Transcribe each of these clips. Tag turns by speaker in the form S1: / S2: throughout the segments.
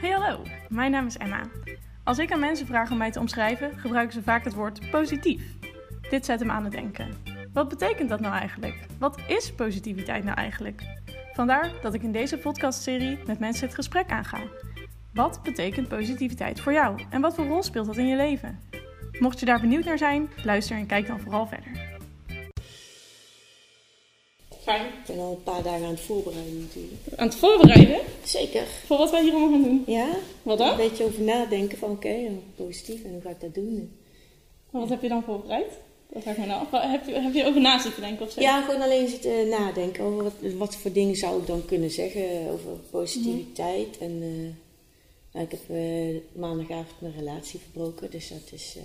S1: Hey hallo, mijn naam is Emma. Als ik aan mensen vraag om mij te omschrijven, gebruiken ze vaak het woord positief. Dit zet hem aan het denken. Wat betekent dat nou eigenlijk? Wat is positiviteit nou eigenlijk? Vandaar dat ik in deze podcastserie met mensen het gesprek aanga. Wat betekent positiviteit voor jou en wat voor rol speelt dat in je leven? Mocht je daar benieuwd naar zijn, luister en kijk dan vooral verder. Fijn.
S2: Ik ben al een paar dagen aan het voorbereiden natuurlijk.
S1: Aan het voorbereiden
S2: Zeker.
S1: voor wat wij hier allemaal gaan doen.
S2: Ja?
S1: Wat
S2: Een
S1: dan?
S2: beetje over nadenken van oké, positief en hoe ga ik dat doen?
S1: Wat heb je dan voorbereid? Dat vraag ik me nou af. Heb je, heb je over na zitten denken of zo?
S2: Ja, gewoon alleen zitten nadenken over wat, wat voor dingen zou ik dan kunnen zeggen over positiviteit. En eh, nou, ik heb eh, maandagavond mijn relatie verbroken, dus dat is... eh,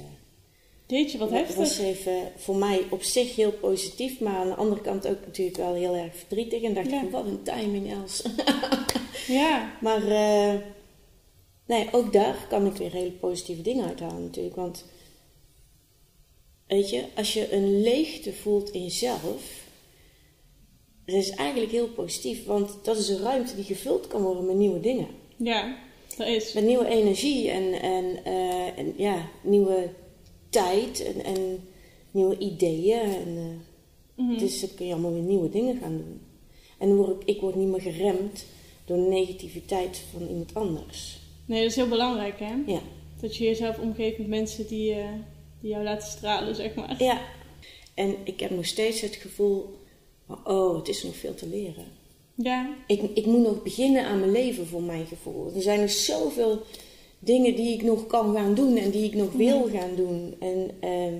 S1: Jeetje, wat
S2: dat
S1: heftig.
S2: was even voor mij op zich heel positief, maar aan de andere kant ook natuurlijk wel heel erg verdrietig. En dacht ik
S1: Ja.
S2: van, wat een timing Els.
S1: Ja.
S2: Maar eh, nee, ook daar kan ik weer hele positieve dingen uithalen natuurlijk. Want weet je, als je een leegte voelt in jezelf, dat is eigenlijk heel positief. Want dat is een ruimte die gevuld kan worden met nieuwe dingen.
S1: Ja, dat is.
S2: Met nieuwe energie en, en, eh, en ja, nieuwe tijd en, en nieuwe ideeën. En, eh,
S1: Mhm.
S2: Dus dan kun je allemaal weer nieuwe dingen gaan doen. En dan word ik, ik word niet meer geremd door de negativiteit van iemand anders.
S1: Nee, dat is heel belangrijk, hè?
S2: Ja.
S1: Dat je jezelf omgeeft met mensen die, eh, die jou laten stralen, zeg maar.
S2: ja. En ik heb nog steeds het gevoel van, oh, het is nog veel te leren.
S1: Ja,
S2: Ik, ik moet nog beginnen aan mijn leven voor mijn gevoel. Er zijn nog zoveel dingen die ik nog kan gaan doen en die ik nog wil gaan doen. En ehm,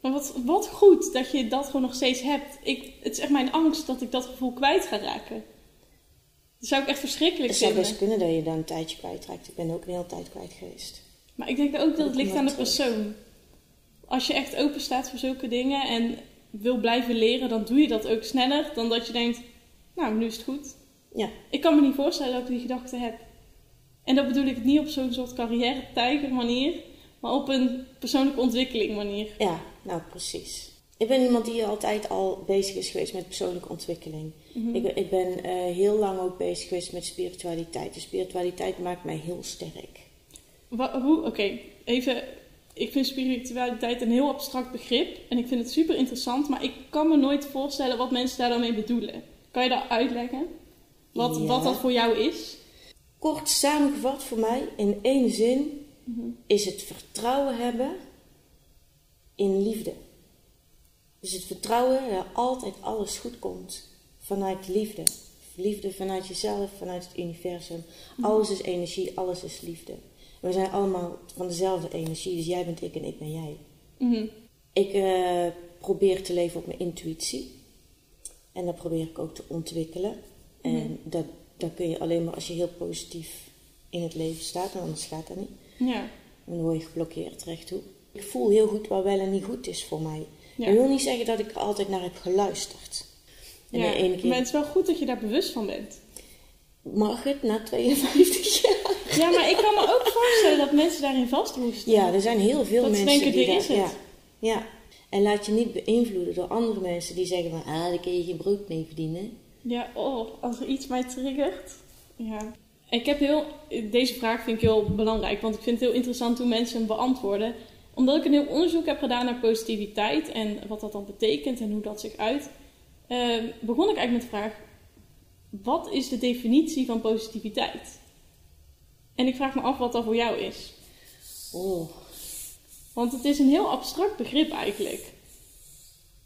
S1: maar wat, wat goed dat je dat gewoon nog steeds hebt. Ik, het is echt mijn angst dat ik dat gevoel kwijt ga raken. Dat zou ik echt verschrikkelijk
S2: het zou
S1: vinden.
S2: best kunnen dat je dan een tijdje kwijtraakt. Ik ben ook een hele tijd kwijt geweest.
S1: Maar ik denk ook dat het ligt aan de persoon. Als je echt open staat voor zulke dingen en wil blijven leren, dan doe je dat ook sneller dan dat je denkt, nou, nu is het goed.
S2: Ja,
S1: Ik kan me niet voorstellen dat ik die gedachte heb. En dat bedoel ik niet op zo'n soort carrière-tijger manier, maar op een persoonlijke ontwikkeling manier.
S2: ja, nou precies. Ik ben iemand die altijd al bezig is geweest met persoonlijke ontwikkeling.
S1: Mhm.
S2: Ik ben, ik ben eh, heel lang ook bezig geweest met spiritualiteit. De spiritualiteit maakt mij heel sterk.
S1: Hoe, oké, even. Ik vind spiritualiteit een heel abstract begrip en ik vind het super interessant, maar ik kan me nooit voorstellen wat mensen daar dan mee bedoelen. Kan je dat uitleggen? Wat,
S2: Ja.
S1: wat dat voor jou is?
S2: Kort samengevat voor mij, in één zin, is het vertrouwen hebben in liefde. Dus het vertrouwen dat altijd alles goed komt vanuit liefde. Liefde vanuit jezelf, vanuit het universum. Alles is energie, alles is liefde. We zijn allemaal van dezelfde energie, dus jij bent ik en ik ben jij.
S1: Mhm.
S2: Ik eh, probeer te leven op mijn intuïtie. En dat probeer ik ook te ontwikkelen. En dat, dat kun je alleen maar als je heel positief in het leven staat, en anders gaat dat niet.
S1: Ja.
S2: Dan word je geblokkeerd rechttoe. Ik voel heel goed wat wel en niet goed is voor mij.
S1: Ja.
S2: Ik wil niet zeggen dat ik er altijd naar heb geluisterd. En
S1: ja.
S2: de ene keer
S1: Maar het is wel goed dat je daar bewust van bent.
S2: mag het na 52 jaar.
S1: Ja, maar ik kan me ook voorstellen dat mensen daarin vastroesten.
S2: Ja, er zijn heel veel
S1: Dat
S2: mensen
S1: denken,
S2: die
S1: het.
S2: Ja, ja. En laat je niet beïnvloeden door andere mensen die zeggen van... Ah, daar kun je geen brood mee verdienen.
S1: Ja, oh, als er iets mij triggert. Ja. Ik heb heel, deze vraag vind ik heel belangrijk, want ik vind het heel interessant hoe mensen hem beantwoorden. Omdat ik een heel onderzoek heb gedaan naar positiviteit en wat dat dan betekent en hoe dat zich uit, eh, begon ik eigenlijk met de vraag: wat is de definitie van positiviteit? En ik vraag me af wat dat voor jou is.
S2: Oh,
S1: Want het is een heel abstract begrip eigenlijk.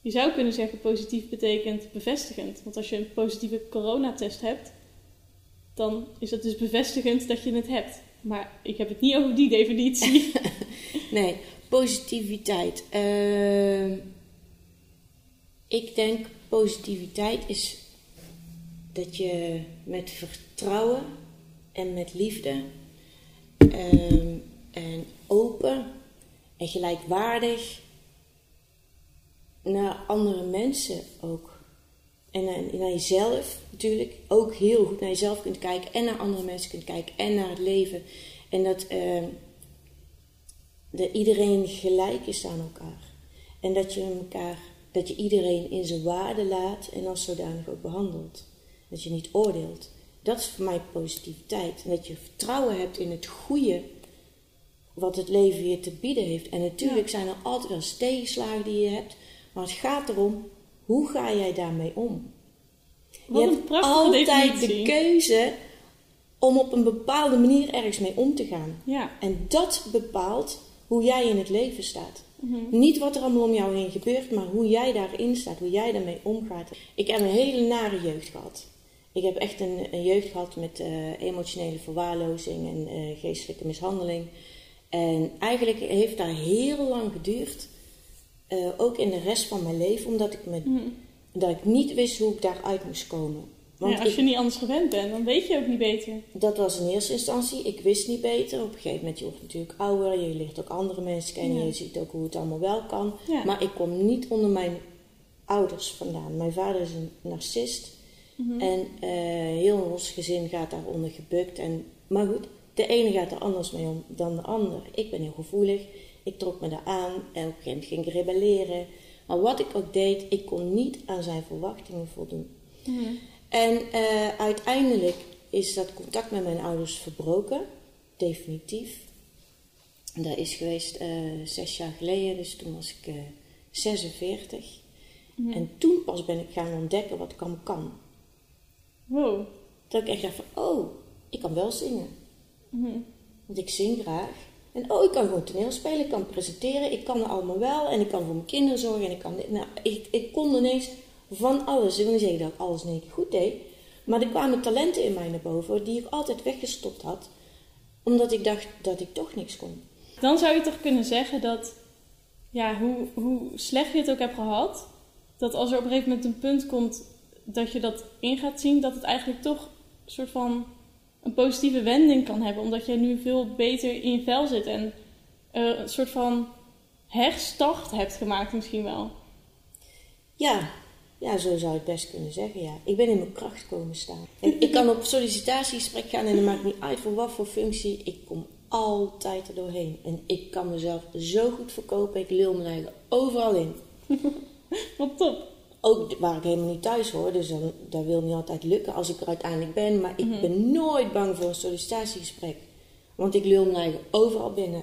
S1: Je zou kunnen zeggen positief betekent bevestigend. Want als je een positieve coronatest hebt, dan is dat dus bevestigend dat je het hebt. Maar ik heb het niet over die definitie.
S2: nee, positiviteit. Ehm, ik denk positiviteit is dat je met vertrouwen en met liefde ehm, en open en gelijkwaardig naar andere mensen ook. En naar, naar jezelf natuurlijk ook heel goed naar jezelf kunt kijken en naar andere mensen kunt kijken en naar het leven. En dat, ehm, dat iedereen gelijk is aan elkaar. En dat je elkaar, dat je iedereen in zijn waarde laat en als zodanig ook behandelt. Dat je niet oordeelt. Dat is voor mij positiviteit. En dat je vertrouwen hebt in het goede wat het leven je te bieden heeft. En natuurlijk zijn er altijd wel tegenslagen die je hebt. Maar het gaat erom, hoe ga jij daarmee om?
S1: Wat
S2: je hebt altijd
S1: definitie.
S2: de keuze om op een bepaalde manier ergens mee om te gaan.
S1: Ja.
S2: En dat bepaalt hoe jij in het leven staat.
S1: Mhm.
S2: Niet wat er allemaal om jou heen gebeurt, maar hoe jij daarin staat, hoe jij daarmee omgaat. Ik heb een hele nare jeugd gehad. Ik heb echt een, een jeugd gehad met eh, emotionele verwaarlozing en eh, geestelijke mishandeling. En eigenlijk heeft dat heel lang geduurd, eh, ook in de rest van mijn leven, omdat ik, me, dat ik niet wist hoe ik daaruit moest komen. Want
S1: Ja, als
S2: ik-
S1: je niet anders gewend bent, dan weet je ook niet beter.
S2: dat was in eerste instantie. Ik wist niet beter. Op een gegeven moment, je wordt natuurlijk ouder. Je leert ook andere mensen kennen.
S1: Ja.
S2: Je ziet ook hoe het allemaal wel kan.
S1: Ja.
S2: Maar ik kom niet onder mijn ouders vandaan. Mijn vader is een narcist.
S1: Mhm.
S2: En eh, heel ons gezin gaat daaronder gebukt. En, maar goed, de ene gaat er anders mee om dan de ander. Ik ben heel gevoelig. Ik trok me daar aan. En op een gegeven moment ging ik rebelleren. Maar wat ik ook deed, ik kon niet aan zijn verwachtingen voldoen.
S1: Mhm.
S2: En eh, uiteindelijk is dat contact met mijn ouders verbroken, definitief. Dat is geweest eh, zes jaar geleden, dus toen was ik eh 46.
S1: Mhm.
S2: En toen pas ben ik gaan ontdekken wat ik allemaal kan.
S1: Wow.
S2: Dat ik echt dacht van, oh, ik kan wel zingen.
S1: Mhm.
S2: Want ik zing graag. En oh, ik kan gewoon toneel spelen, ik kan presenteren, ik kan het allemaal wel. En ik kan voor mijn kinderen zorgen. En ik, kan, nou, ik, ik kon ineens van alles. Ik wil niet zeggen dat ik alles in keer goed deed. Maar er kwamen talenten in mij naar boven die ik altijd weggestopt had. Omdat ik dacht dat ik toch niks kon.
S1: Dan zou je toch kunnen zeggen dat, ja, hoe, hoe slecht je het ook hebt gehad, dat als er op een gegeven moment een punt komt dat je dat in gaat zien, dat het eigenlijk toch een soort van een positieve wending kan hebben, omdat je nu veel beter in je vel zit en eh, een soort van herstart hebt gemaakt misschien wel.
S2: Ja, ja, zo zou het best kunnen zeggen, ja. Ik ben in mijn kracht komen staan. En ik kan op sollicitatiegesprek gaan en het maakt niet uit voor wat voor functie. Ik kom altijd er doorheen. En ik kan mezelf zo goed verkopen. Ik lul me eigen overal in.
S1: Wat top.
S2: Ook waar ik helemaal niet thuis hoor, dus dan, dat wil niet altijd lukken als ik er uiteindelijk ben. Maar ik ben nooit bang voor een sollicitatiegesprek. Want ik lul me overal binnen.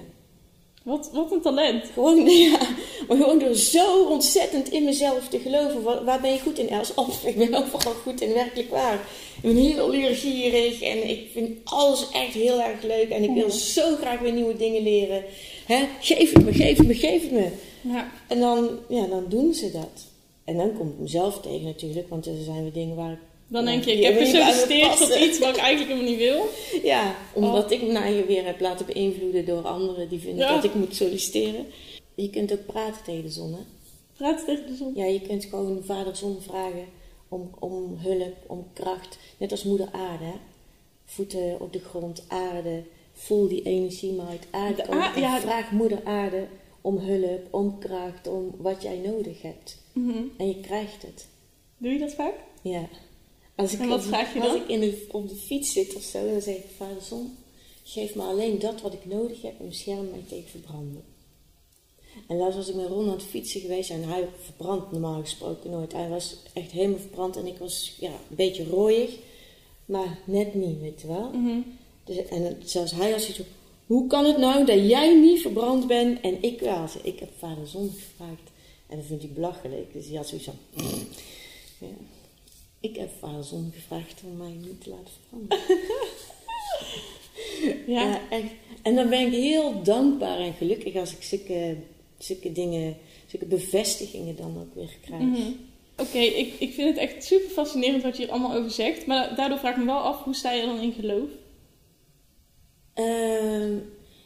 S1: Wat, wat een talent.
S2: Gewoon, ja, maar gewoon door zo ontzettend in mezelf te geloven. Waar, waar ben je goed in, Els? Oh, ik ben overal goed in, werkelijk waar. Ik ben heel leergierig en ik vind alles echt heel erg leuk. En ik wil zo graag weer nieuwe dingen leren. Hè? Geef het me, geef het me, geef het me.
S1: Ja.
S2: En dan, ja, dan doen ze dat. En dan kom ik mezelf tegen natuurlijk, want er zijn weer dingen waar ik...
S1: Dan denk je, ik heb
S2: me
S1: gesolliciteerd tot
S2: passen.
S1: iets wat ik eigenlijk helemaal niet wil.
S2: Ja, omdat
S1: Oh.
S2: ik me je weer heb laten beïnvloeden door anderen die vinden
S1: Ja.
S2: dat ik moet solliciteren. Je kunt ook praten tegen de zon, hè?
S1: Praat tegen de zon.
S2: Ja, je kunt gewoon vader zon vragen om, om hulp, om kracht. Net als moeder aarde, hè? Voeten op de grond, aarde. Voel die energie maar uit aarde
S1: ja.
S2: vraag moeder aarde om hulp, om kracht, om wat jij nodig hebt.
S1: Mhm.
S2: En je krijgt het.
S1: Doe je dat vaak?
S2: Ja. Als ik,
S1: En wat vraag je
S2: als
S1: dan?
S2: ik in de, op de fiets zit of zo, dan zeg ik, vader zon, geef me alleen dat wat ik nodig heb en bescherm mij tegen verbranden. En laatst was ik met Ron aan het fietsen geweest en hij verbrandt normaal gesproken nooit. Hij was echt helemaal verbrand en ik was ja, een beetje rooiig, maar net niet, weet je wel.
S1: Mhm.
S2: Dus, en zelfs hij had zoiets van, hoe kan het nou dat jij niet verbrand bent en ik wel? Dus Ik heb vader zon gevraagd en dat vindt hij belachelijk. Dus hij had zoiets van, ja. Ik heb vader zon gevraagd om mij niet te laten verbranden.
S1: Ja.
S2: Ja, echt. En dan ben ik heel dankbaar en gelukkig als ik zulke, zulke dingen, zulke bevestigingen dan ook weer krijg.
S1: Mhm. Oké, ik, ik vind het echt super fascinerend wat je hier allemaal over zegt. Maar daardoor vraag ik me wel af, hoe sta je dan in geloof?
S2: Ehm,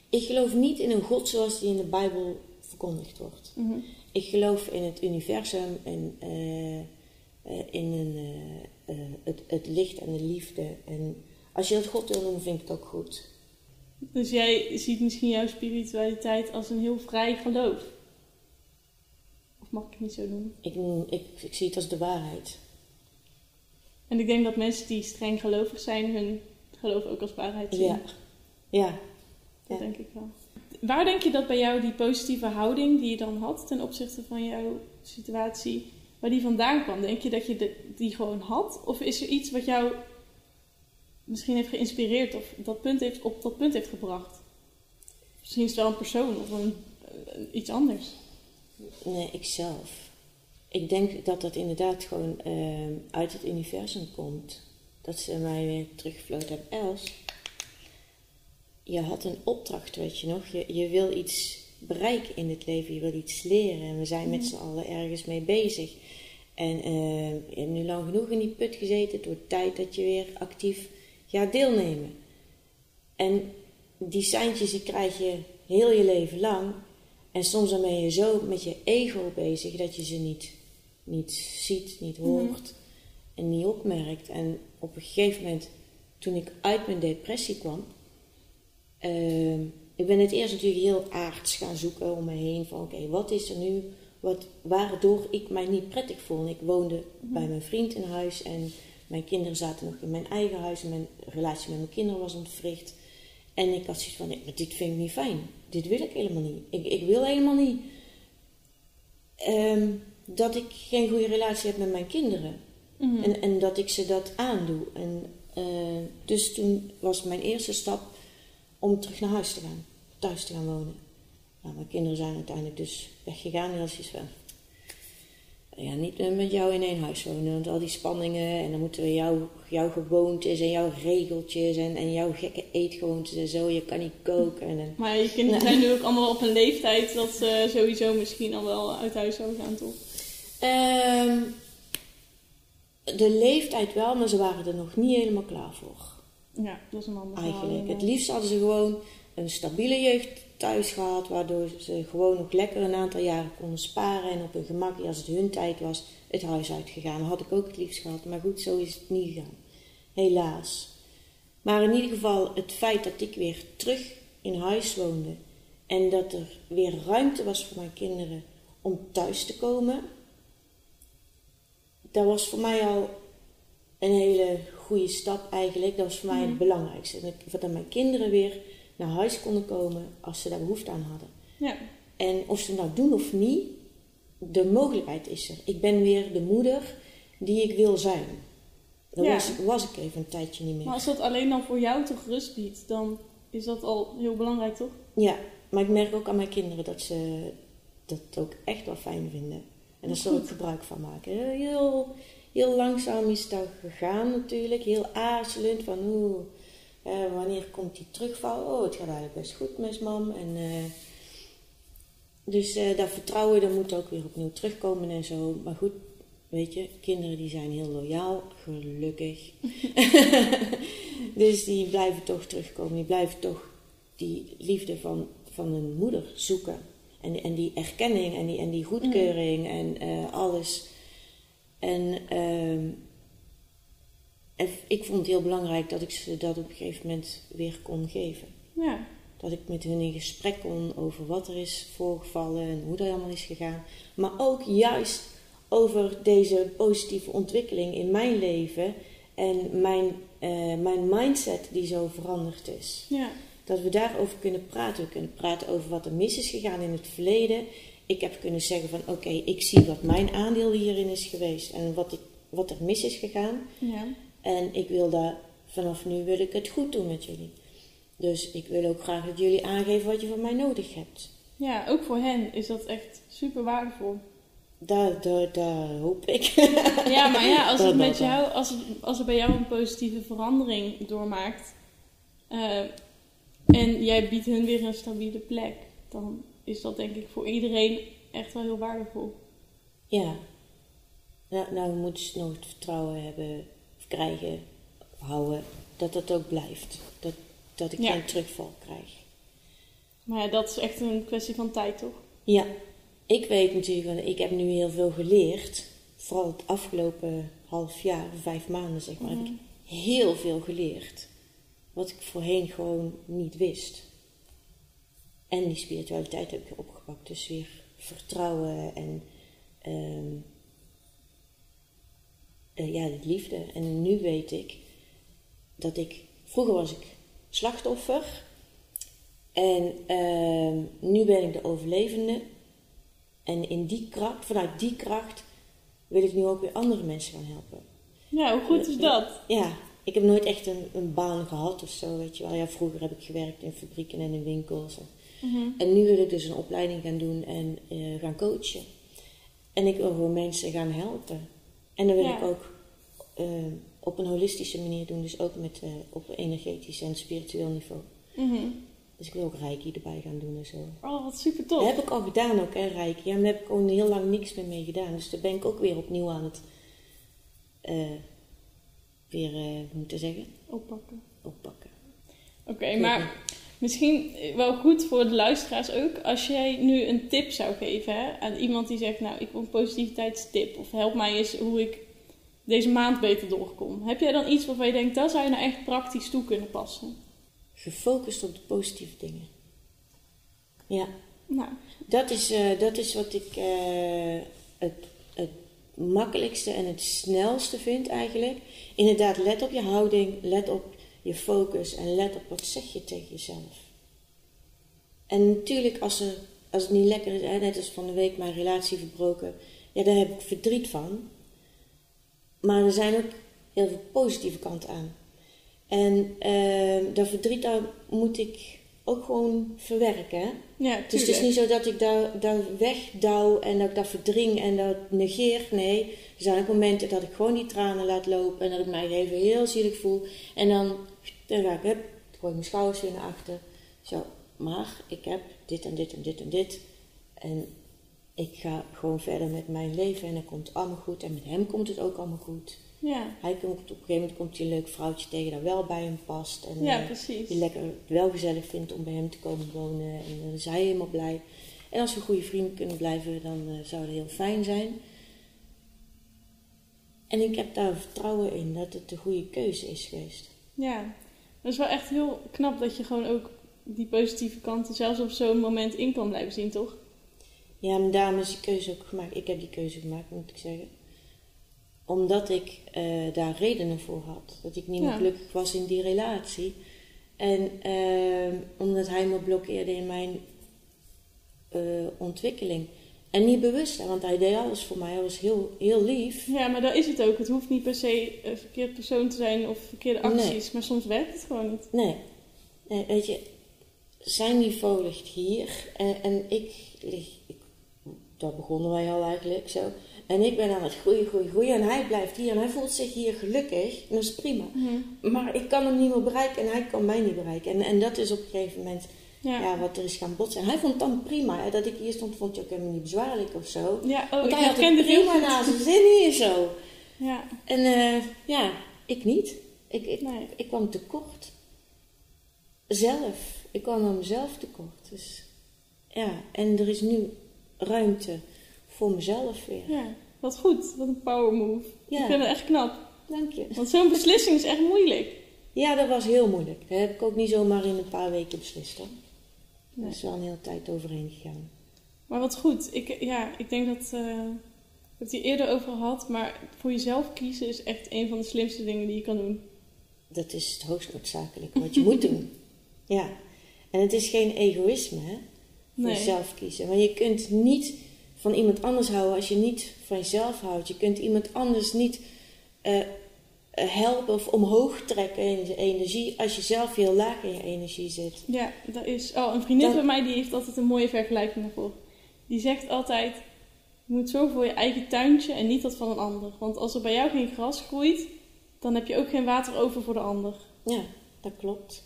S2: ik geloof niet in een God zoals die in de Bijbel verkondigd wordt.
S1: Mhm.
S2: Ik geloof in het universum en eh, eh, in een, eh, het, het licht en de liefde. En als je dat God wil doen, vind ik het ook goed.
S1: Dus jij ziet misschien jouw spiritualiteit als een heel vrij geloof? Of mag ik het niet zo doen?
S2: Ik, ik, ik zie het als de waarheid.
S1: En ik denk dat mensen die streng gelovig zijn, hun geloof ook als waarheid zien.
S2: Ja. Ja.
S1: Dat
S2: Ja.
S1: denk ik wel. Waar denk je dat bij jou die positieve houding die je dan had ten opzichte van jouw situatie, waar die vandaan kwam? Denk je dat je de- die gewoon had? Of is er iets wat jou misschien heeft geïnspireerd of dat punt heeft, op dat punt heeft gebracht? Misschien is het wel een persoon of een, eh, iets anders.
S2: Nee, ikzelf. Ik denk dat dat inderdaad gewoon ehm, uit het universum komt. Dat ze mij weer teruggefloten hebben. Els, je had een opdracht, weet je nog. Je, je wil iets bereiken in het leven. Je wil iets leren. En we zijn met z'n allen ergens mee bezig. En eh, je hebt nu lang genoeg in die put gezeten. Het wordt tijd dat je weer actief gaat deelnemen. En die seintjes die krijg je heel je leven lang. En soms dan ben je zo met je ego bezig dat je ze niet, niet ziet, niet hoort en niet opmerkt. En op een gegeven moment, toen ik uit mijn depressie kwam, ehm, ik ben het eerst natuurlijk heel aards gaan zoeken om me heen. Van oké, wat is er nu, wat, waardoor ik mij niet prettig voelde. Ik woonde bij mijn vriend in huis en mijn kinderen zaten nog in mijn eigen huis. En mijn relatie met mijn kinderen was ontwricht. En ik had zoiets van, nee, maar dit vind ik niet fijn. Dit wil ik helemaal niet. Ik, ik wil helemaal niet ehm, dat ik geen goede relatie heb met mijn kinderen.
S1: Mhm.
S2: En, en dat ik ze dat aandoe. En, eh, dus toen was mijn eerste stap om terug naar huis te gaan. Thuis te gaan wonen. Nou, mijn kinderen zijn uiteindelijk dus weggegaan. Iets van... Ja, niet met jou in één huis wonen. Want al die spanningen en dan moeten we jouw, jouw gewoontes en jouw regeltjes en, en jouw gekke eetgewoontes en zo. Je kan niet koken. En,
S1: Maar je kinderen zijn nu ook allemaal op een leeftijd dat ze sowieso misschien al wel uit huis zouden gaan, toch?
S2: Ehm, de leeftijd wel, maar ze waren er nog niet helemaal klaar voor.
S1: Ja, dat is een ander
S2: Eigenlijk. Het liefst hadden ze gewoon een stabiele jeugd thuis gehad, waardoor ze gewoon nog lekker een aantal jaren konden sparen en op hun gemak, als het hun tijd was, het huis uitgegaan. Dat had ik ook het liefst gehad, maar goed, zo is het niet gegaan. Helaas. Maar in ieder geval het feit dat ik weer terug in huis woonde en dat er weer ruimte was voor mijn kinderen om thuis te komen, dat was voor mij al een hele goede stap eigenlijk. Dat was voor mij het belangrijkste. Dat, dat mijn kinderen weer naar huis konden komen als ze daar behoefte aan hadden.
S1: Ja,
S2: En of ze het nou doen of niet, de mogelijkheid is er. Ik ben weer de moeder die ik wil zijn. Dat
S1: Ja.
S2: was, was ik even een tijdje niet meer.
S1: maar als dat alleen dan voor jou toch rust biedt, dan is dat al heel belangrijk, toch?
S2: Ja, maar ik merk ook aan mijn kinderen dat ze dat ook echt wel fijn vinden. En daar zal ik gebruik van maken. Heel, heel langzaam is dat gegaan natuurlijk. Heel aarzelend van oeh, eh, wanneer komt die terugval? Oh, het gaat eigenlijk best goed met mam. En, eh, dus eh, dat vertrouwen dat moet ook weer opnieuw terugkomen en zo. Maar goed, weet je, kinderen die zijn heel loyaal, gelukkig. dus die blijven toch terugkomen. Die blijven toch die liefde van, van een moeder zoeken. En, en die erkenning en die, en die goedkeuring en alles. En, ehm, en ik vond het heel belangrijk dat ik ze dat op een gegeven moment weer kon geven.
S1: Ja,
S2: Dat ik met hun in gesprek kon over wat er is voorgevallen en hoe dat allemaal is gegaan. Maar ook juist over deze positieve ontwikkeling in mijn leven en mijn, eh, mijn mindset die zo veranderd is.
S1: ja.
S2: Dat we daarover kunnen praten. We kunnen praten over wat er mis is gegaan in het verleden. Ik heb kunnen zeggen van oké, ik zie wat mijn aandeel hierin is geweest en wat, ik, wat er mis is gegaan.
S1: ja.
S2: En ik wil daar, vanaf nu wil ik het goed doen met jullie. Dus ik wil ook graag dat jullie aangeven wat je van mij nodig hebt.
S1: Ja, ook voor hen is dat echt super waardevol.
S2: Daar, daar, daar hoop ik.
S1: Ja, maar ja, als het met jou, als het, als het bij jou een positieve verandering doormaakt eh, en jij biedt hun weer een stabiele plek, dan is dat denk ik voor iedereen echt wel heel waardevol.
S2: Ja. Nou, nou moeten ze nog het vertrouwen hebben, of krijgen, of houden, dat dat ook blijft. Dat, dat ik
S1: Ja.
S2: geen terugval krijg.
S1: Maar ja, dat is echt een kwestie van tijd, toch?
S2: Ja, ik weet natuurlijk, want ik heb nu heel veel geleerd. Vooral het afgelopen half jaar, vijf maanden zeg maar, heb ik heel veel geleerd. Wat ik voorheen gewoon niet wist. En die spiritualiteit heb ik opgepakt. Dus weer vertrouwen en ehm, eh, ja, de liefde. En nu weet ik dat ik, vroeger was ik slachtoffer. En ehm, nu ben ik de overlevende. En in die kracht, vanuit die kracht wil ik nu ook weer andere mensen gaan helpen.
S1: Ja, hoe goed is dat?
S2: Ja, ik heb nooit echt een, een baan gehad of zo, weet je wel. Ja, vroeger heb ik gewerkt in fabrieken en in winkels. En,
S1: Mhm.
S2: en nu wil ik dus een opleiding gaan doen en eh, gaan coachen. En ik wil gewoon mensen gaan helpen. En dat wil
S1: Ja.
S2: ik ook eh, op een holistische manier doen. Dus ook met, eh, op energetisch en spiritueel niveau.
S1: Mhm.
S2: Dus ik wil ook reiki erbij gaan doen en zo.
S1: Oh, wat super tof.
S2: Dat heb ik al gedaan ook, hè, reiki. Ja, maar daar heb ik gewoon heel lang niks meer mee gedaan. Dus daar ben ik ook weer opnieuw aan het... weer, hoe moet ik dat zeggen?
S1: Oppakken.
S2: Oppakken.
S1: Oké, maar misschien wel goed voor de luisteraars ook. Als jij nu een tip zou geven hè, aan iemand die zegt... Nou, ik wil een positiviteitstip. Of help mij eens hoe ik deze maand beter doorkom. Heb jij dan iets waarvan je denkt... Daar zou je nou echt praktisch toe kunnen passen?
S2: Gefocust op de positieve dingen. Ja,
S1: Nou,
S2: dat is, eh, dat is wat ik eh, het, het makkelijkste en het snelste vind eigenlijk. Inderdaad, let op je houding, let op je focus en let op wat zeg je tegen jezelf. En natuurlijk, als, er, als het niet lekker is, hè, net als van de week mijn relatie verbroken, ja, daar heb ik verdriet van. Maar er zijn ook heel veel positieve kanten aan. En eh, dat verdriet, daar moet ik ook gewoon verwerken.
S1: Ja,
S2: Dus het is niet zo dat ik dat, dat wegdouw en dat ik dat verdring en dat negeer. Nee, er zijn ook momenten dat ik gewoon die tranen laat lopen en dat ik mij even heel zielig voel. En dan, dan ga ik, hup, gooi mijn schouders weer naar achter. Zo, maar ik heb dit en dit en dit en dit. En ik ga gewoon verder met mijn leven en het komt allemaal goed. En met hem komt het ook allemaal goed.
S1: Ja,
S2: Hij komt, op een gegeven moment komt hij een leuk vrouwtje tegen dat wel bij hem past. En,
S1: ja
S2: eh,
S1: precies.
S2: die lekker wel gezellig vindt om bij hem te komen wonen. En dan is hij helemaal blij. En als we goede vrienden kunnen blijven, dan eh, zou dat heel fijn zijn. En ik heb daar vertrouwen in dat het de goede keuze is geweest.
S1: Ja, dat is wel echt heel knap dat je gewoon ook die positieve kanten zelfs op zo'n moment in kan blijven zien, toch?
S2: Ja, maar daarom is die keuze ook gemaakt. Ik heb die keuze gemaakt, moet ik zeggen. Omdat ik eh, daar redenen voor had. Dat ik niet meer
S1: Ja.
S2: gelukkig was in die relatie. En eh, omdat hij me blokkeerde in mijn eh, ontwikkeling. En niet bewust, want hij deed alles voor mij. Hij was heel, heel lief.
S1: Ja, maar dat is het ook. Het hoeft niet per se een verkeerd persoon te zijn of verkeerde
S2: Nee.
S1: acties, maar soms werkt het gewoon niet.
S2: Nee. nee weet je, zijn niveau ligt hier. En, en ik lig... Ik, daar begonnen wij al eigenlijk zo. En ik ben aan het groeien, groeien, groeien. En hij blijft hier. En hij voelt zich hier gelukkig. En dat is prima. Maar ik kan hem niet meer bereiken. En hij kan mij niet bereiken. En, en dat is op een gegeven moment
S1: Ja,
S2: ja. wat er is gaan botsen. En hij vond het dan prima. Hè, dat ik hier stond, vond hij ook helemaal niet bezwaarlijk of zo.
S1: ja oh,
S2: Want
S1: ik
S2: hij had het prima naar zijn zin hier zo.
S1: Ja,
S2: En eh, ja, ik niet. Ik, ik,
S1: Nee.
S2: ik kwam tekort. Zelf. Ik kwam aan mezelf tekort. Dus ja, en er is nu ruimte voor mezelf weer.
S1: ja, wat goed. Wat een power move.
S2: Ja.
S1: Ik vind het echt knap.
S2: Dank je.
S1: Want zo'n beslissing is echt moeilijk.
S2: Ja, dat was heel moeilijk. Dat heb ik ook niet zomaar in een paar weken beslist.
S1: Nee.
S2: Er is wel een hele tijd overheen gegaan.
S1: Maar wat goed. Ik, ja, ik denk dat... eh, ik heb het hier eerder over gehad, maar voor jezelf kiezen is echt een van de slimste dingen die je kan doen.
S2: Dat is het hoogst noodzakelijke wat je moet doen. Ja. En het is geen egoïsme, hè? Voor
S1: Nee.
S2: jezelf kiezen. Want je kunt niet van iemand anders houden als je niet van jezelf houdt. Je kunt iemand anders niet eh, eh, helpen of omhoog trekken in zijn energie als je zelf heel laag in je energie zit.
S1: Ja, dat is. Oh, een vriendin van mij die heeft altijd een mooie vergelijking daarvoor. Die zegt altijd: je moet zorgen voor je eigen tuintje en niet dat van een ander. Want als er bij jou geen gras groeit, dan heb je ook geen water over voor de ander.
S2: Ja, dat klopt.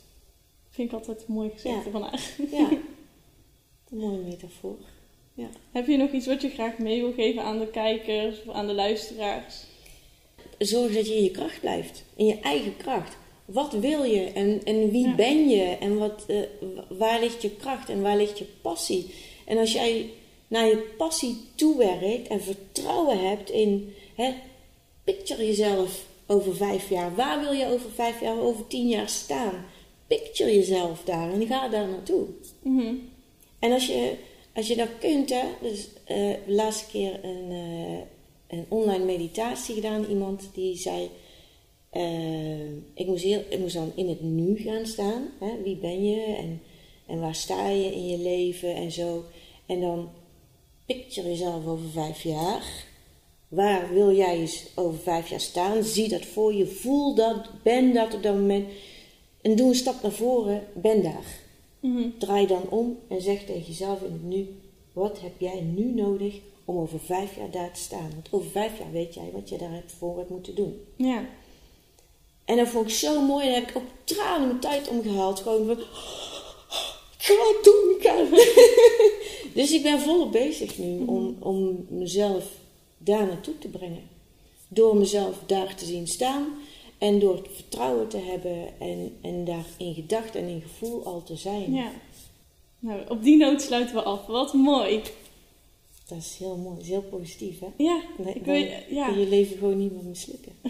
S1: Vind ik altijd mooi gezegd
S2: Ja.
S1: van haar.
S2: Ja, een mooie metafoor.
S1: Heb je nog iets wat je graag mee wil geven aan de kijkers of aan de luisteraars?
S2: Zorg dat je in je kracht blijft. In je eigen kracht. Wat wil je en, en wie
S1: Ja.
S2: ben je en wat, eh, wa- waar ligt je kracht en waar ligt je passie? En als jij naar je passie toewerkt en vertrouwen hebt in, hè, picture jezelf over vijf jaar. Waar wil je over vijf jaar, over tien jaar staan? Picture jezelf daar en ga daar naartoe.
S1: Mhm.
S2: En als je, als je dat kunt, hè, dus eh, laatste keer een, eh, een online meditatie gedaan, iemand die zei, eh, ik, moest heel, ik moest dan in het nu gaan staan, hè, wie ben je en, en waar sta je in je leven en zo. En dan picture jezelf over vijf jaar Waar wil jij eens over vijf jaar staan? Zie dat voor je, voel dat, ben dat op dat moment. En doe een stap naar voren, ben daar.
S1: Mhm.
S2: Draai dan om en zeg tegen jezelf in het nu: wat heb jij nu nodig om over vijf jaar daar te staan? Want over vijf jaar weet jij wat je daar hebt voor hebt moeten doen.
S1: Ja.
S2: En dat vond ik zo mooi. Daar heb ik ook tranen mijn tijd omgehaald. Gewoon van, ik ga het doen, ik ga. Dus ik ben volop bezig nu om, om mezelf daar naartoe te brengen. Door mezelf daar te zien staan. En door het vertrouwen te hebben. En, en daar in gedachten en in gevoel al te zijn.
S1: ja. Nou, op die noot sluiten we af. Wat mooi.
S2: Dat is heel mooi. Dat is heel positief, hè?
S1: Ja,
S2: Nee,
S1: ik wil, je- ja.
S2: kun je leven gewoon niet meer mislukken.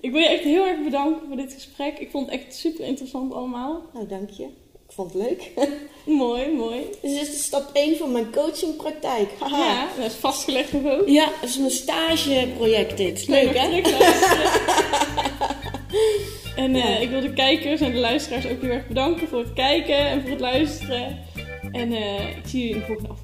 S1: ik wil je echt heel erg bedanken voor dit gesprek. Ik vond het echt super interessant allemaal.
S2: Nou, dank je. Ik vond het leuk.
S1: Mooi, mooi.
S2: Is stap 1 van mijn coachingpraktijk. Haha.
S1: Ja, dat is vastgelegd ook.
S2: Ja, dat is mijn stageproject dit. Leuk
S1: nog
S2: hè?
S1: En eh, ik wil de kijkers en de luisteraars ook heel erg bedanken voor het kijken en voor het luisteren. En eh, ik zie jullie in de volgende aflevering.
S2: Leuk.